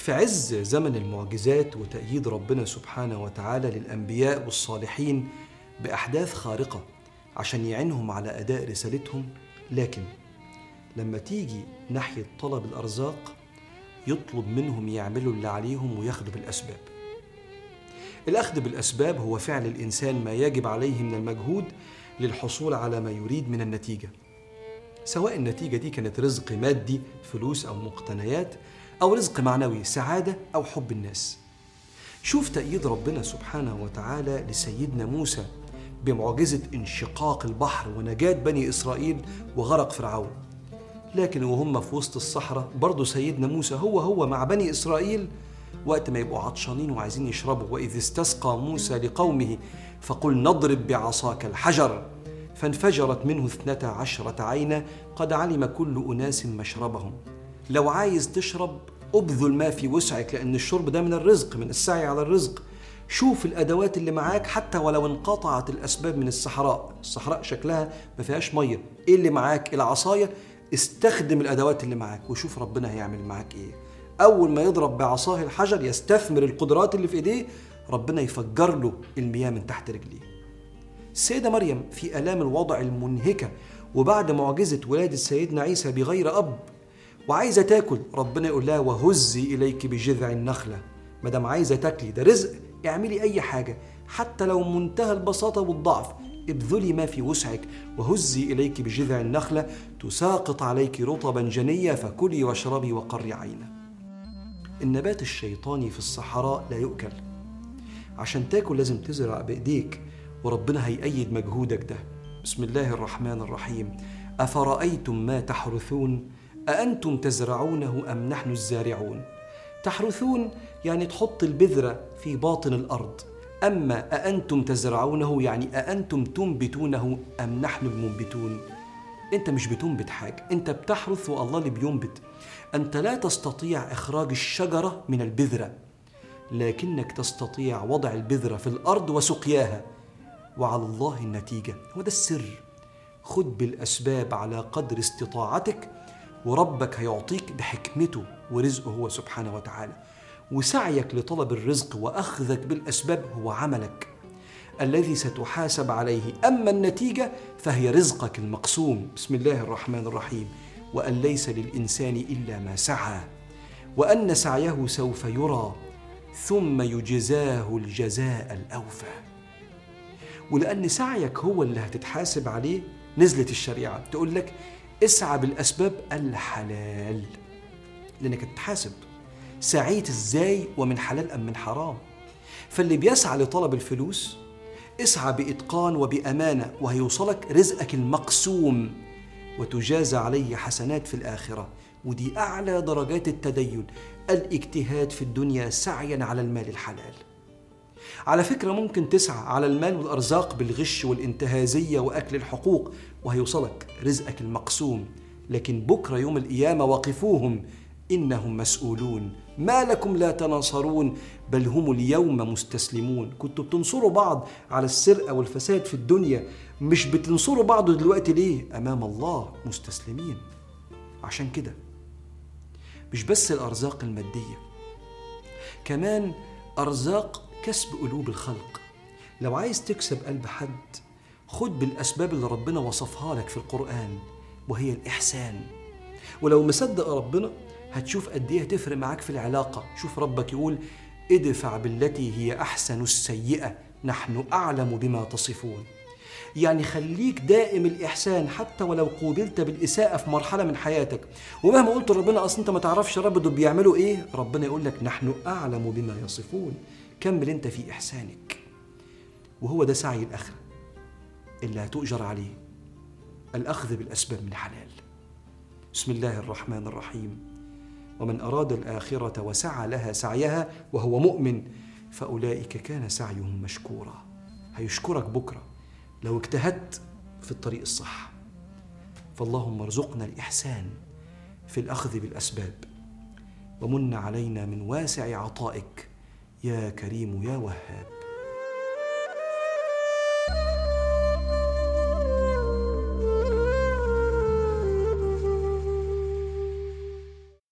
في عز زمن المعجزات وتأييد ربنا سبحانه وتعالى للأنبياء والصالحين بأحداث خارقة عشان يعينهم على أداء رسالتهم لكن لما تيجي ناحية طلب الأرزاق يطلب منهم يعملوا اللي عليهم وياخدوا بالأسباب. الأخذ بالأسباب هو فعل الإنسان ما يجب عليه من المجهود للحصول على ما يريد من النتيجة. سواء النتيجة دي كانت رزق مادي فلوس أو مقتنيات أو رزق معنوي سعادة أو حب الناس. شوف تأييد ربنا سبحانه وتعالى لسيدنا موسى بمعجزة انشقاق البحر ونجاة بني إسرائيل وغرق فرعون. لكن وهم في وسط الصحراء برضه سيدنا موسى هو هو مع بني إسرائيل وقت ما يبقوا عطشانين وعايزين يشربوا وإذ استسقى موسى لقومه فقل نضرب بعصاك الحجر. فانفجرت منه اثنتا عشرة عينا قد علم كل أناس مشربهم. لو عايز تشرب أبذل ما في وسعك لأن الشرب ده من الرزق من السعي على الرزق. شوف الأدوات اللي معاك حتى ولو انقطعت الأسباب من الصحراء. الصحراء شكلها ما فيهاش مية. إيه اللي معاك؟ العصاية. استخدم الأدوات اللي معاك وشوف ربنا هيعمل معاك إيه. أول ما يضرب بعصاه الحجر يستثمر القدرات اللي في إيديه ربنا يفجر له المياه من تحت رجليه. السيدة مريم في آلام الوضع المنهكة وبعد معجزة ولادة سيدنا عيسى بغير أب وعايزة تاكل ربنا يقول لها وهزي إليك بجذع النخلة. ما دام عايزة تاكلي ده رزق اعملي أي حاجة حتى لو منتهى البساطة والضعف. ابذلي ما في وسعك وهزي إليك بجذع النخلة تساقط عليك رطبا جنيا فكلي واشربي وقري عينا. النبات الشيطاني في الصحراء لا يؤكل. عشان تاكل لازم تزرع بإيديك. وربنا هيأيد مجهودك ده. بسم الله الرحمن الرحيم. أفرأيتم ما تحرثون؟ أأنتم تزرعونه أم نحن الزارعون؟ تحرثون يعني تحط البذرة في باطن الأرض. أما أأنتم تزرعونه يعني أأنتم تنبتونه أم نحن المنبتون؟ أنت مش بتنبت حاجة. أنت بتحرث والله اللي بينبت. أنت لا تستطيع إخراج الشجرة من البذرة لكنك تستطيع وضع البذرة في الأرض وسقياها. وعلى الله النتيجة. وده السر. خد بالأسباب على قدر استطاعتك وربك هيعطيك بحكمته ورزقه هو سبحانه وتعالى. وسعيك لطلب الرزق وأخذك بالأسباب هو عملك. الذي ستحاسب عليه. أما النتيجة فهي رزقك المقسوم. بسم الله الرحمن الرحيم. وأن ليس للإنسان إلا ما سعى. وأن سعيه سوف يرى ثم يجزاه الجزاء الأوفى. ولأن سعيك هو اللي هتتحاسب عليه نزلت الشريعة. تقول لك اسعى بالأسباب الحلال لأنك هتتحاسب سعيت إزاي ومن حلال أم من حرام؟ فاللي بيسعى لطلب الفلوس اسعى بإتقان وبأمانة وهيوصلك رزقك المقسوم وتجازى عليه حسنات في الآخرة. ودي أعلى درجات التدين. الاجتهاد في الدنيا سعيا على المال الحلال. على فكرة ممكن تسعى على المال والأرزاق بالغش والانتهازية وأكل الحقوق وهيوصلك رزقك المقسوم. لكن بكرة يوم القيامة وقفوهم إنهم مسؤولون. ما لكم لا تناصرون بل هم اليوم مستسلمون. كنتوا بتنصروا بعض على السرقة والفساد في الدنيا مش بتنصروا بعض دلوقتي ليه؟ أمام الله مستسلمين. عشان كده مش بس الأرزاق المادية كمان أرزاق كسب قلوب الخلق. لو عايز تكسب قلب حد خد بالأسباب اللي ربنا وصفها لك في القرآن وهي الإحسان. ولو مصدق ربنا هتشوف قد إيه هتفرق معاك في العلاقة. شوف ربك يقول ادفع بالتي هي أحسن السيئة نحن أعلم بما تصفون. يعني خليك دائم الإحسان حتى ولو قوبلت بالإساءة في مرحلة من حياتك. ومهما قلت لربنا أصل أنت ما تعرفش رب دول بيعملوا إيه؟ ربنا يقول لك نحن أعلم بما يصفون. كمل أنت في إحسانك؟ وهو ده سعي الآخرة اللي هتؤجر عليه الأخذ بالأسباب من حلال. بسم الله الرحمن الرحيم. ومن أراد الآخرة وسعى لها سعيها وهو مؤمن فأولئك كان سعيهم مشكورا. هيشكرك بكرة لو اجتهدت في الطريق الصح. فاللهم ارزقنا الإحسان في الأخذ بالأسباب ومن علينا من واسع عطائك يا كريم يا وهاب.